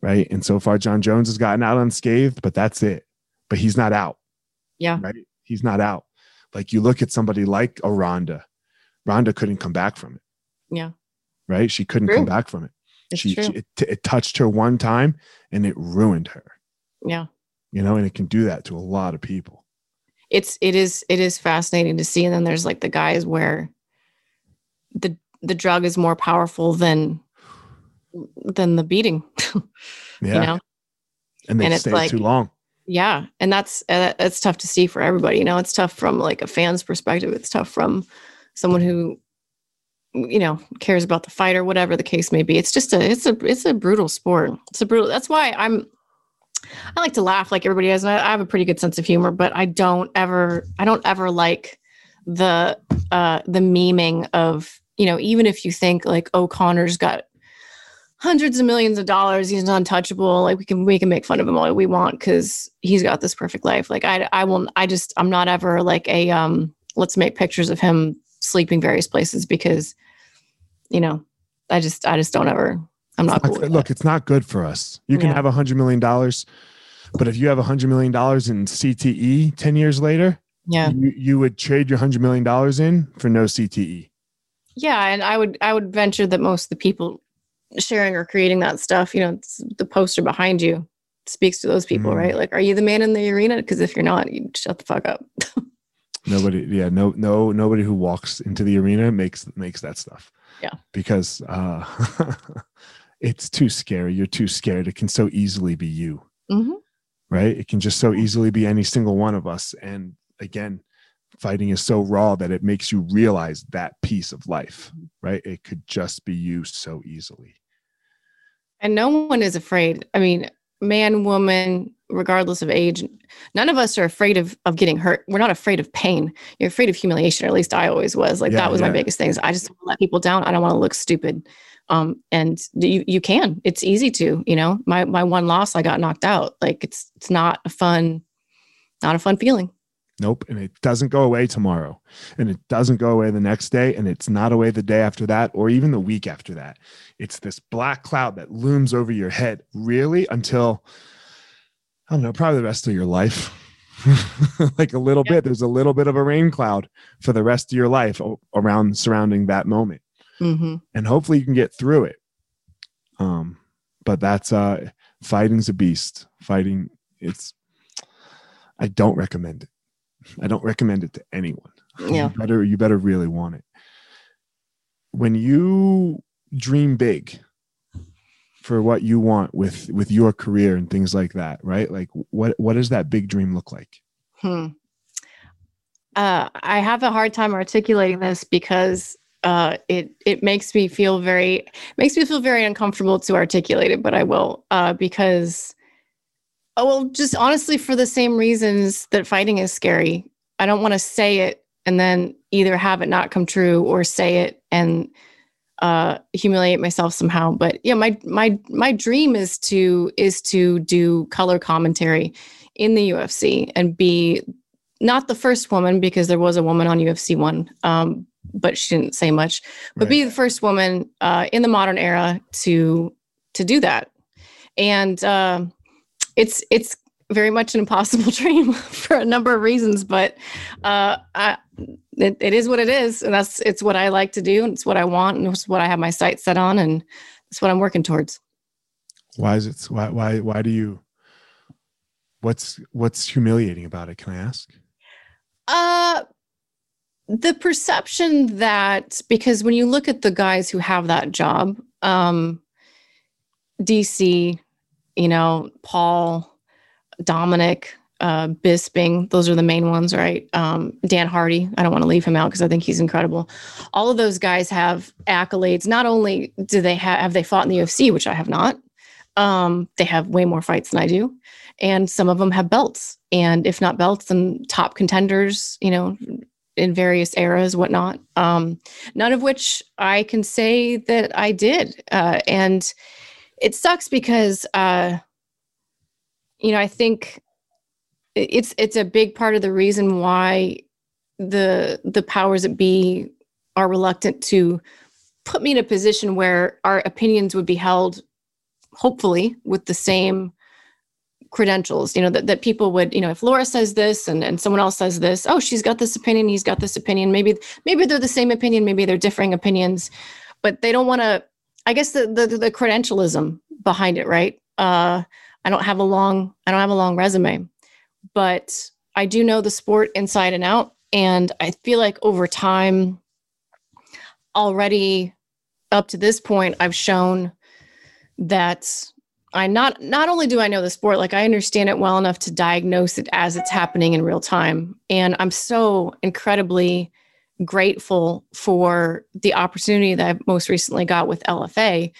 right? And so far, Jon Jones has gotten out unscathed, but that's it. But he's not out. Yeah. Right. He's not out. Like you look at somebody like a Ronda, Ronda couldn't come back from it. Yeah. Right. She couldn't true. come back from it. It's she. She, it, it touched her one time and it ruined her. Yeah. You know, and it can do that to a lot of people. It's it is it is fascinating to see. And then there's like the guys where the the drug is more powerful than than the beating. yeah. You know? And they and stay like, too long. Yeah. And that's uh, that's tough to see for everybody. You know, it's tough from like a fan's perspective. It's tough from someone who you know cares about the fight or whatever the case may be it's just a it's a it's a brutal sport it's a brutal that's why i'm i like to laugh like everybody has I, have a pretty good sense of humor but i don't ever i don't ever like the uh the memeing of you know, even if you think like, oh, Conor's got hundreds of millions of dollars, he's untouchable. Like we can we can make fun of him all we want because he's got this perfect life. Like I I will I just I'm not ever like a um let's make pictures of him sleeping various places because you know I just I just don't ever I'm not cool look that. it's not good for us. You can yeah. have a hundred million dollars, but if you have a hundred million dollars in CTE ten years later, yeah, you, you would trade your hundred million dollars in for no CTE. Yeah, and I would I would venture that most of the people sharing or creating that stuff, you know, the poster behind you speaks to those people, mm. right? Like, are you the man in the arena? Because if you're not, you shut the fuck up. nobody, yeah, no, no, nobody who walks into the arena makes makes that stuff. Yeah, because uh, it's too scary. You're too scared. It can so easily be you, mm-hmm. right? It can just so easily be any single one of us. And again, fighting is so raw that it makes you realize that piece of life, right? It could just be you so easily. And no one is afraid. I mean, man, woman, regardless of age, none of us are afraid of of getting hurt. We're not afraid of pain. You're afraid of humiliation, or at least I always was. Like yeah, that was yeah. my biggest thing. I just let people down. I don't want to look stupid. Um, and you you can. It's easy to, you know. My my one loss, I got knocked out. Like it's it's not a fun, not a fun feeling. Nope. And it doesn't go away tomorrow. And it doesn't go away the next day. And it's not away the day after that or even the week after that. It's this black cloud that looms over your head, really, until I don't know, probably the rest of your life. like a little bit. There's a little bit of a rain cloud for the rest of your life around surrounding that moment. Mm-hmm. And hopefully you can get through it. Um, but that's uh fighting's a beast. Fighting, it's I don't recommend it. I don't recommend it to anyone. Yeah. You better you better really want it. When you dream big for what you want with with your career and things like that, right? Like what what does that big dream look like? Hmm. Uh, I have a hard time articulating this because uh, it it makes me feel very makes me feel very uncomfortable to articulate it, but I will uh, because Oh, well, just honestly, for the same reasons that fighting is scary. I don't want to say it and then either have it not come true or say it and uh, humiliate myself somehow. But yeah, my my my dream is to is to do color commentary in the UFC and be not the first woman because there was a woman on UFC one, um, but she didn't say much. But right. be the first woman uh, in the modern era to to do that, and uh, it's it's very much an impossible dream for a number of reasons. But uh, I, it, it is what it is, and that's it's what I like to do, and it's what I want, and it's what I have my sights set on, and it's what I'm working towards. Why is it? Why why why do you? What's what's humiliating about it? Can I ask? Uh the perception that because when you look at the guys who have that job, um, DC, you know, Paul, Dominic, uh, Bisping, those are the main ones, right? Um, Dan Hardy, I don't want to leave him out because I think he's incredible. All of those guys have accolades. Not only do they have have they fought in the UFC, which I have not, um, they have way more fights than I do, and some of them have belts and if not belts then top contenders you know in various eras whatnot um, none of which i can say that i did uh, and it sucks because uh, you know i think it's it's a big part of the reason why the the powers that be are reluctant to put me in a position where our opinions would be held hopefully with the same credentials you know that, that people would you know if laura says this and, and someone else says this oh she's got this opinion he's got this opinion. Maybe maybe they're the same opinion maybe they're differing opinions but they don't want to i guess the, the the credentialism behind it right? Uh i don't have a long i don't have a long resume but i do know the sport inside and out and i feel like over time already up to this point i've shown that I not not only do I know the sport, like I understand it well enough to diagnose it as it's happening in real time. And I'm so incredibly grateful for the opportunity that I most recently got with LFA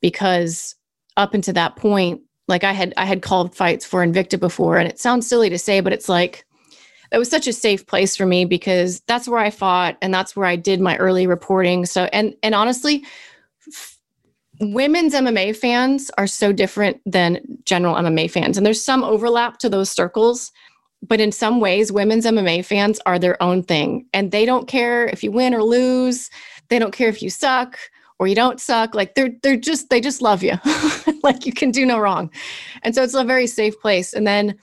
because up until that point, like I had I had called fights for Invicta before, and it sounds silly to say, but it's like it was such a safe place for me because that's where I fought and that's where I did my early reporting. So and and honestly, women's MMA fans are so different than general MMA fans. And there's some overlap to those circles. But in some ways, women's MMA fans are their own thing. And they don't care if you win or lose. They don't care if you suck or you don't suck. Like they're they're just they just love you. like you can do no wrong. And so it's a very safe place. And then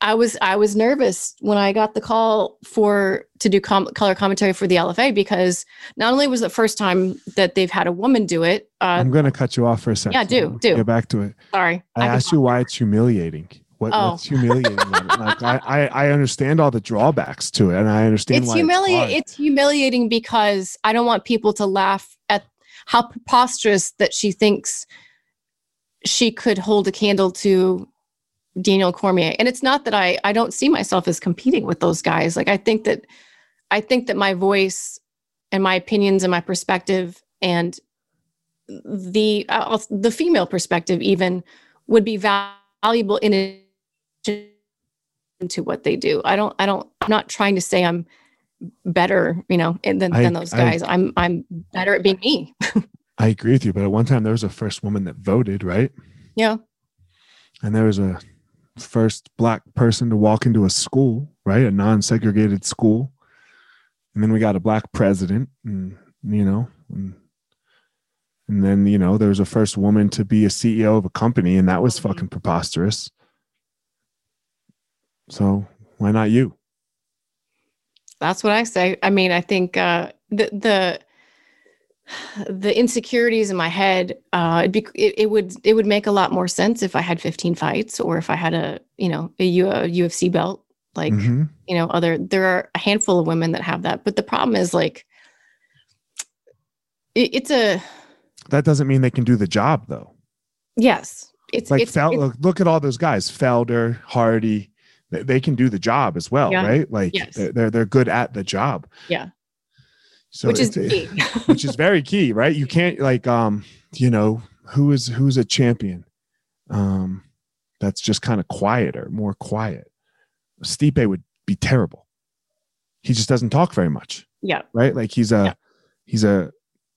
I was I was nervous when I got the call for to do com- color commentary for the LFA because not only was the first time that they've had a woman do it. Uh, I'm going to cut you off for a second. Yeah, do do get back to it. Sorry, I, I asked you why it's humiliating. What, oh. What's humiliating? like I, I, I understand all the drawbacks to it, and I understand it's humiliating. It's, it's humiliating because I don't want people to laugh at how preposterous that she thinks she could hold a candle to Daniel Cormier. And it's not that I I don't see myself as competing with those guys. Like I think that I think that my voice and my opinions and my perspective and the uh, the female perspective even would be valuable in addition to what they do. I don't I don't I'm not trying to say I'm better, you know, than, I, than those guys. I, I'm I'm better at being me. I agree with you, but at one time there was a first woman that voted, right? Yeah. And there was a first black person to walk into a school, right? A non-segregated school. And then we got a black president, and you know, and, and then you know, there was a first woman to be a CEO of a company, and that was fucking preposterous. So why not you? That's what I say. I mean, I think uh, the the the insecurities in my head uh it'd be it, it, would it would make a lot more sense if i had 15 fights or if i had a you know a, U, a ufc belt like mm-hmm. you know other there are a handful of women that have that but the problem is like it, it's a that doesn't mean they can do the job though yes it's like it's, Fel- it's, look, look at all those guys felder hardy they, can do the job as well yeah. right like yes. they're, they're they're good at the job yeah so which is key. which is very key, right? You can't like um, you know, who is who's a champion? Um, that's just kind of quieter, more quiet. Stipe would be terrible. He just doesn't talk very much. Yeah. Right? Like he's a yeah. he's a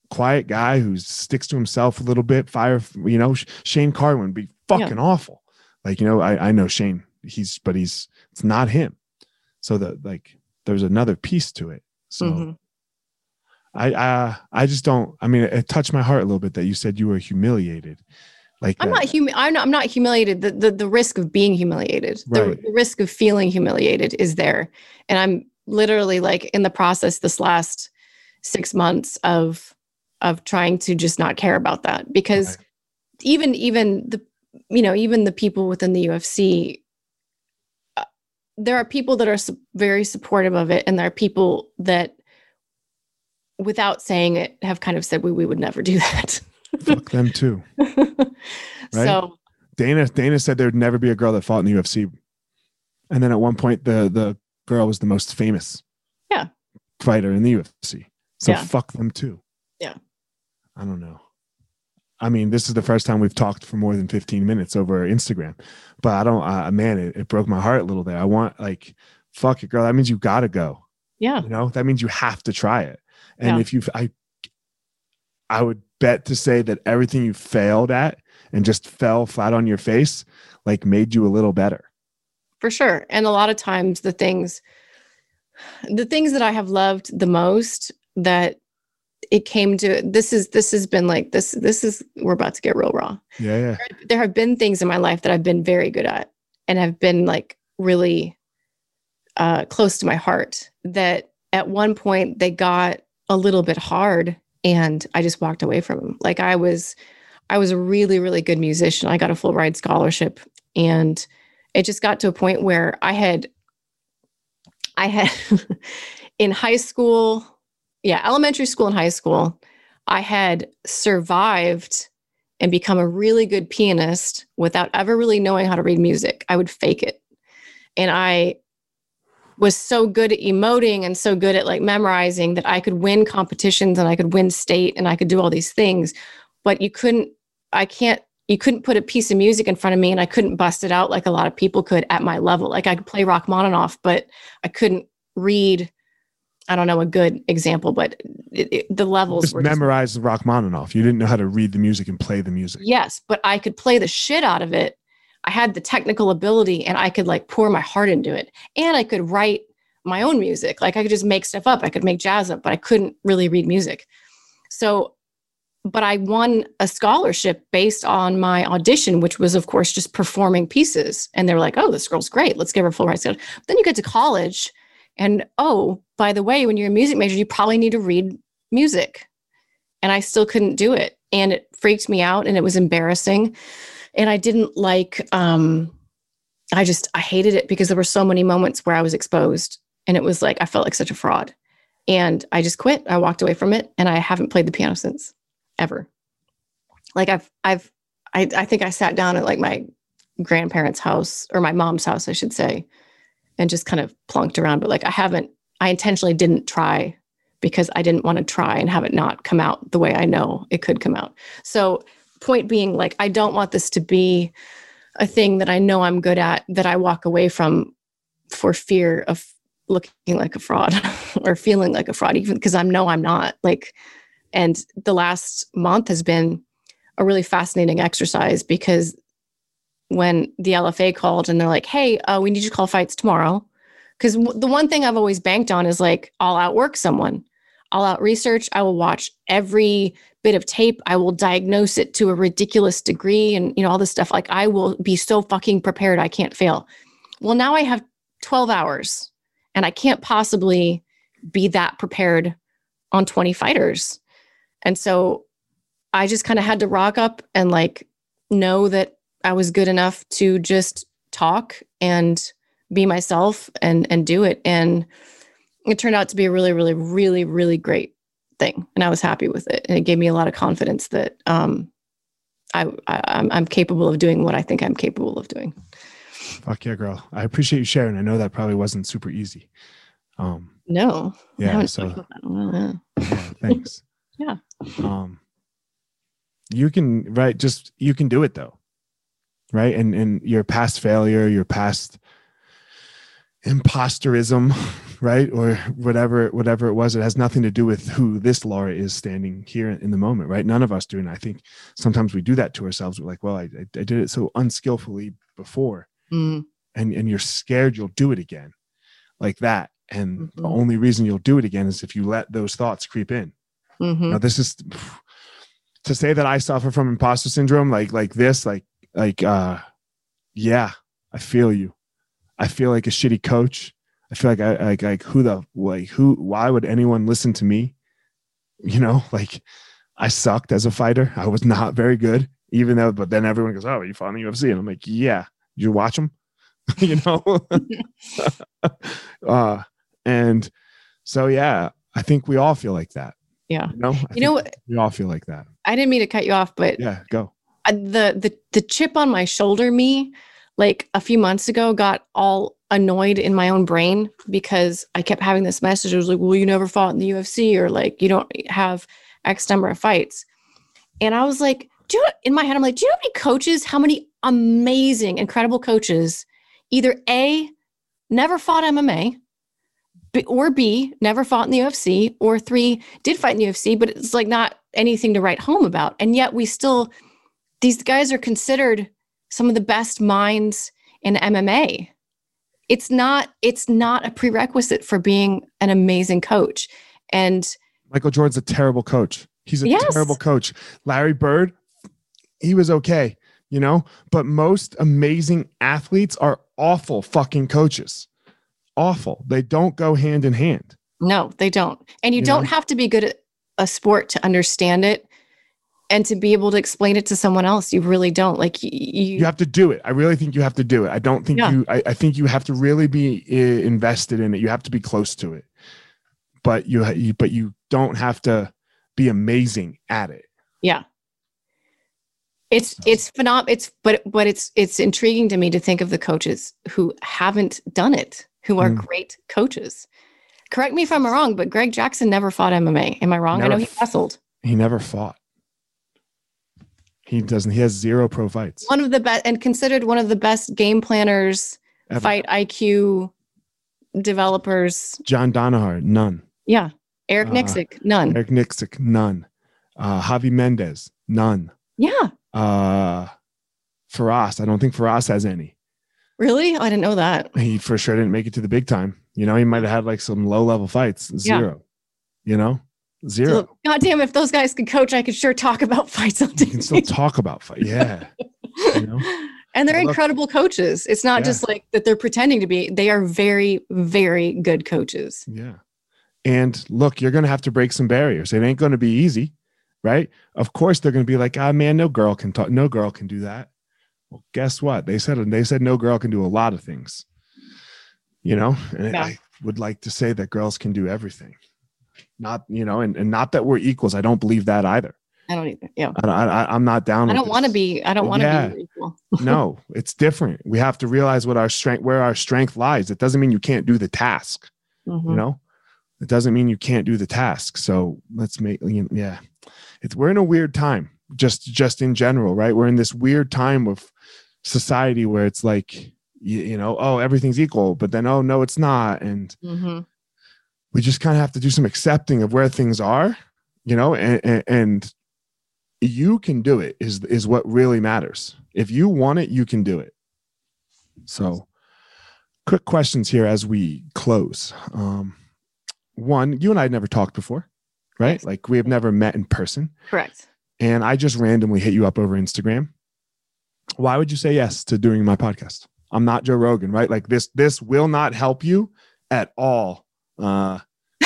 quiet guy who sticks to himself a little bit. Fire, you know, Shane Carwin would be fucking yeah. awful. Like, you know, I, I know Shane, he's, but he's, it's not him. So that like, there's another piece to it. So mm-hmm. I, I, I just don't, I mean, it, it, touched my heart a little bit that you said you were humiliated. Like I'm that. not humi- I'm not, I'm not humiliated. The, the, the risk of being humiliated, right. the, the risk of feeling humiliated is there. And I'm literally like in the process this last six months of of trying to just not care about that because even even the you know even the people within the UFC there are people that are su- very supportive of it and there are people that without saying it have kind of said we, we would never do that. Fuck them too. Right? so dana dana said there'd never be a girl that fought in the ufc and then at one point the the girl was the most famous yeah. fighter in the ufc so yeah. fuck them too. Yeah. I don't know. I mean, this is the first time we've talked for more than 15 minutes over Instagram, but I don't, uh, man, it, it broke my heart a little there. I want like, fuck it, girl. That means you got to go. Yeah. You know, that means you have to try it. And yeah. if you've, I, I would bet to say that everything you failed at and just fell flat on your face, like made you a little better. For sure. And a lot of times the things, the things that I have loved the most that it came to this is this has been like this this is we're about to get real raw. Yeah, yeah. There, there have been things in my life that i've been very good at and have been like really uh, close to my heart that at one point they got a little bit hard and i just walked away from them like i was i was a really really good musician. I got a full ride scholarship and it just got to a point where i had i had in high school yeah, elementary school and high school, I had survived and become a really good pianist without ever really knowing how to read music. I would fake it. And I was so good at emoting and so good at like memorizing that I could win competitions and I could win state and I could do all these things. But you couldn't, I can't, you couldn't put a piece of music in front of me and I couldn't bust it out like a lot of people could at my level. Like I could play Rachmaninoff, but I couldn't read I don't know a good example, but it, it, the levels just were memorize just, Rachmaninoff. You didn't know how to read the music and play the music. Yes, but I could play the shit out of it. I had the technical ability, and I could like pour my heart into it, and I could write my own music. Like I could just make stuff up. I could make jazz up, but I couldn't really read music. So, but I won a scholarship based on my audition, which was of course just performing pieces. And they were like, "Oh, this girl's great. Let's give her a full ride scholarship." Then you get to college and oh, by the way, when you're a music major, you probably need to read music. And I still couldn't do it. And it freaked me out and it was embarrassing. And I didn't like, um, I just, I hated it because there were so many moments where I was exposed and it was like, I felt like such a fraud. And I just quit. I walked away from it and I haven't played the piano since ever. Like I've, I've, I, I think I sat down at like my grandparents' house or my mom's house, I should say, and just kind of plunked around. But like I haven't, I intentionally didn't try because I didn't want to try and have it not come out the way I know it could come out. So, point being, like, I don't want this to be a thing that I know I'm good at that I walk away from for fear of looking like a fraud or feeling like a fraud, even because I know I'm not. Like, and the last month has been a really fascinating exercise because when the LFA called and they're like, "Hey, uh, we need you to call fights tomorrow," because w- the one thing I've always banked on is like, I'll outwork someone, I'll out research, I will watch every bit of tape, I will diagnose it to a ridiculous degree, and you know all this stuff. Like I will be so fucking prepared, I can't fail. Well, now I have 12 hours, and I can't possibly be that prepared on 20 fighters, and so I just kind of had to rock up and like know that I was good enough to just talk and be myself and and do it and it turned out to be a really really really really great thing and I was happy with it and it gave me a lot of confidence that um I, I I'm, I'm capable of doing what I think I'm capable of doing. Fuck yeah, girl! I appreciate you sharing. I know that probably wasn't super easy. Um, no. Yeah. So. yeah, thanks. yeah. Um, you can right. Just you can do it though right and and your past failure your past imposterism, right? Or whatever, whatever it was. It has nothing to do with who this Laura is standing here in the moment, right? None of us do. And I think sometimes we do that to ourselves. We're like, well, I, I did it so unskillfully before. Mm. And, and you're scared you'll do it again like that. And Mhm. the only reason you'll do it again is if you let those thoughts creep in. Mhm. Now, this is to say that I suffer from imposter syndrome, like like this, like like uh, yeah, I feel you. I feel like a shitty coach. I feel like I like like who the like who why would anyone listen to me? You know, like I sucked as a fighter. I was not very good, even though. But then everyone goes, "Oh, you fought in the UFC," and I'm like, "Yeah." Did you watch them? you know. uh, and so yeah, I think we all feel like that. Yeah. You know. I You know what? we all feel like that. I didn't mean to cut you off, but Yeah, go. Uh, the the the chip on my shoulder me like a few months ago got all annoyed in my own brain because I kept having this message. It was like, well, you never fought in the UFC or like you don't have X number of fights. And I was like, do you in my head, I'm like, do you know how many coaches, how many amazing, incredible coaches, either A, never fought MMA, or B, never fought in the UFC, or three, did fight in the UFC, but it's like not anything to write home about. And yet we still, these guys are considered some of the best minds in MMA. It's not, it's not a prerequisite for being an amazing coach. And Michael Jordan's a terrible coach. He's a Yes. terrible coach. Larry Bird, he was okay, you know, but most amazing athletes are awful fucking coaches. Awful. They don't go hand in hand. No, they don't. And you, You don't know? have to be good at a sport to understand it and to be able to explain it to someone else. You really don't. Like you, You have to do it. I really think you have to do it. I don't think Yeah. you, I, I think you have to really be uh, invested in it. You have to be close to it, but you, you, but you don't have to be amazing at it. yeah. It's it's phenom it's but but it's it's intriguing to me to think of the coaches who haven't done it, who are Mm. great coaches. Correct me if I'm wrong, but Greg Jackson never fought MMA. Am I wrong? I know he wrestled. He never fought. He doesn't, he has zero pro fights. One of the best and considered one of the best game planners, ever. fight IQ developers. John Danaher, none. Yeah. Eric Uh, Nicksick, none. Eric Nicksick, none. Uh, Javi Mendez, none. yeah. Uh, Firas, I don't think Firas has any. Really? I didn't know that. He for sure didn't make it to the big time. You know, he might have had like some low level fights. Yeah. Zero. You know, zero. God damn, if those guys could coach, I could sure talk about fights on You can still talk about fight. Yeah. you know? and they're Well, incredible coaches. It's not Yeah. just like that they're pretending to be. They are very, very good coaches. Yeah. And look, you're going to have to break some barriers. It ain't going to be easy, right? Of course, they're going to be like, ah, man, no girl can talk. No girl can do that. Well, guess what? They said they said no girl can do a lot of things. You know, and Yeah. I would like to say that girls can do everything. Not, you know, and, and not that we're equals. I don't believe that either. I don't even, yeah. I, I, I'm not down. I don't want to be, I don't want to Yeah. be equal. no, it's different. We have to realize what our strength, where our strength lies. It doesn't mean you can't do the task. Mhm. you know it doesn't mean you can't do the task so let's make yeah it's we're in a weird time just just in general right we're in this weird time of society where it's like you, you know oh everything's equal but then oh no it's not and Mhm. We just kind of have to do some accepting of where things are you know and, and, and you can do it is is what really matters. If you want it you can do it. So quick questions here as we close. Um one you and i had never talked before right? Like we have never met in person. Correct. and i just randomly hit you up over instagram. Why would you say yes to doing my podcast? I'm not joe rogan right? Like this this will not help you at all. Uh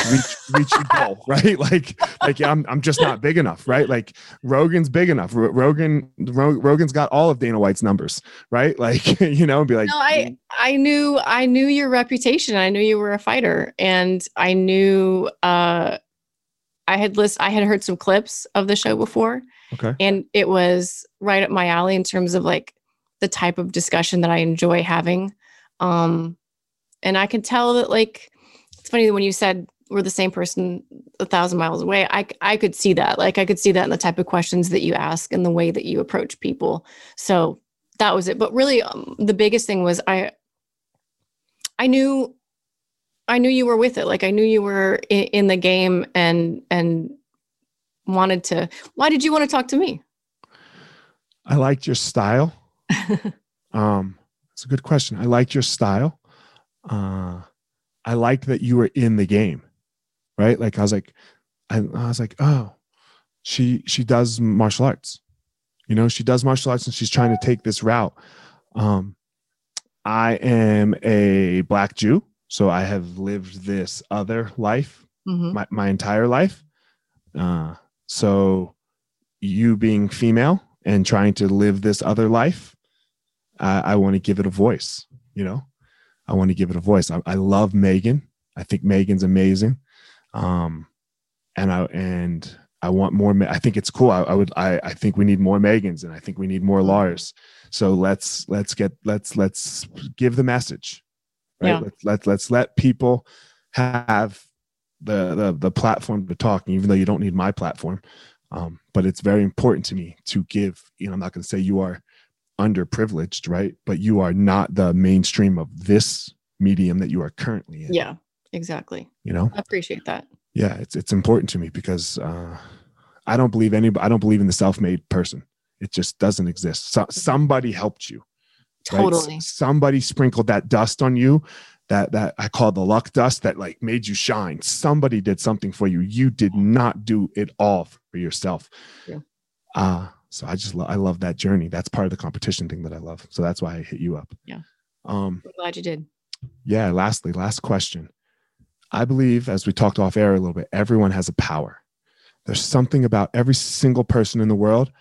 reach reach your goal right? Like like I'm, I'm just not big enough right? Like rogan's big enough. Ro- rogan Ro- rogan's got all of dana white's numbers right? Like you know be like no, I I knew I knew your reputation. I knew you were a fighter, and I knew uh, I had list I had heard some clips of the show before, okay. And it was right up my alley in terms of like the type of discussion that I enjoy having. Um, and I can tell that like it's funny that when you said we're the same person a thousand miles away, I I could see that. Like I could see that in the type of questions that you ask and the way that you approach people. So that was it. But really, um, the biggest thing was I I knew I knew you were with it. Like I knew you were in, in the game and and wanted to. Why did you want to talk to me? I liked your style. um, it's a good question. I liked your style. Uh, I liked that you were in the game, right? Like I was like, I, I was like, oh, she she does martial arts. You know, she does martial arts and she's trying to take this route. Um, I am a black Jew, so I have lived this other life Mhm. my, my entire life. Uh, so you being female and trying to live this other life, I, I want to give it a voice. You know, I want to give it a voice. I, I love Megan. I think Megan's amazing. Um, and I and I want more. I think it's cool. I, I would. I, I think we need more Megans, and I think we need more Lars. So let's let's get let's let's give the message. Right. Yeah. Let's let let's let people have the the the platform to talk, even though you don't need my platform. Um, but it's very important to me to give. You know, I'm not going to say you are underprivileged, right? But you are not the mainstream of this medium that you are currently in. Yeah, exactly. You know, I appreciate that. yeah, it's it's important to me because uh, I don't believe any. I don't believe in the self-made person. It just doesn't exist. So, somebody helped you. Totally. S- Somebody sprinkled that dust on you. That that I call the luck dust that like made you shine. Somebody did something for you. You did not do it all for yourself. Yeah. Uh so I just lo- I love that journey. That's part of the competition thing that I love. So that's why I hit you up. Yeah. Um I'm glad you did. yeah, lastly, last question. I believe, as we talked off air a little bit, everyone has a power. There's something about every single person in the world,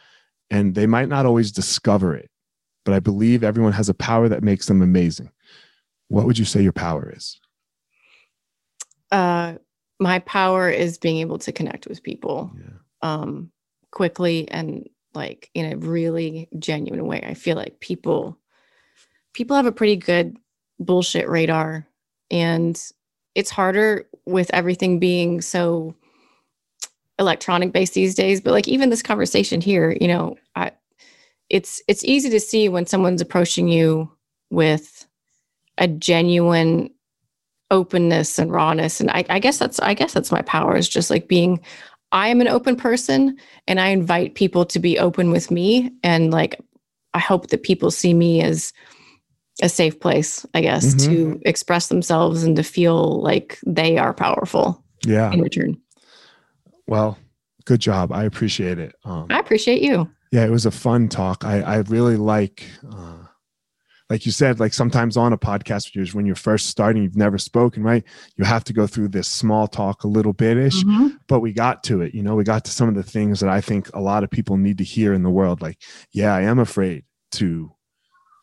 and they might not always discover it, but I believe everyone has a power that makes them amazing. What would you say your power is? Uh, my power is being able to connect with people Yeah. um, quickly and like in a really genuine way. I feel like people people have a pretty good bullshit radar, and it's harder with everything being so electronic based these days. But like even this conversation here, you know, I it's it's easy to see when someone's approaching you with a genuine openness and rawness and I, I guess that's i guess that's my power is just like being i am an open person and i invite people to be open with me and like i hope that people see me as a safe place i guess Mhm. to express themselves and to feel like they are powerful Yeah. in return Well, good job. I appreciate it. Um, i appreciate you yeah, it was a fun talk. I, I really like, uh, like you said, like sometimes on a podcast with when you're first starting, you've never spoken, right? You have to go through this small talk a little bit ish, but we got to it. You know, we got to some of the things that I think a lot of people need to hear in the world. Like, yeah, I am afraid to,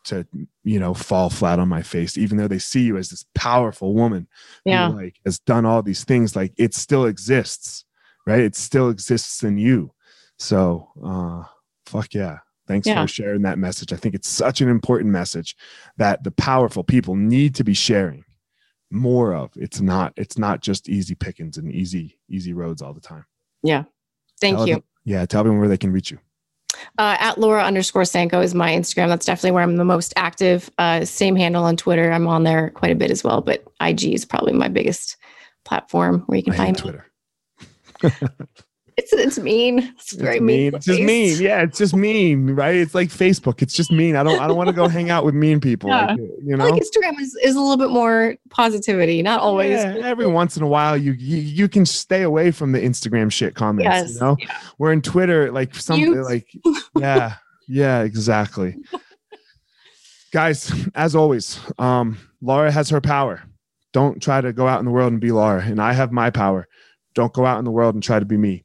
to, you know, fall flat on my face, even though they see you as this powerful woman who, yeah like has done all these things. Like it still exists, right? It still exists in you. So, uh, fuck yeah. Thanks Yeah. for sharing that message. I think it's such an important message that the powerful people need to be sharing more of. It's not, it's not just easy pickings and easy, easy roads all the time. yeah thank Tell you them- yeah. Tell them where they can reach you. Uh, at Laura underscore Sanko is my Instagram. That's definitely where I'm the most active. Uh, same handle on Twitter. I'm on there quite a bit as well, but IG is probably my biggest platform where you can I find me. Twitter. It's it's mean. It's It's very mean. mean. It's just mean. Yeah, it's just mean, right? It's like Facebook. It's just mean. I don't. I don't want to go hang out with mean people. Yeah. Like, you know. like Instagram is, is a little bit more positivity. Not always. Yeah, every once in a while, you, you you can stay away from the Instagram shit comments. Yes. You know, yeah. we're in Twitter, like something You- like, yeah, yeah, exactly. Guys, as always, um, Laura has her power. Don't try to go out in the world and be Laura, and I have my power. Don't go out in the world and try to be me.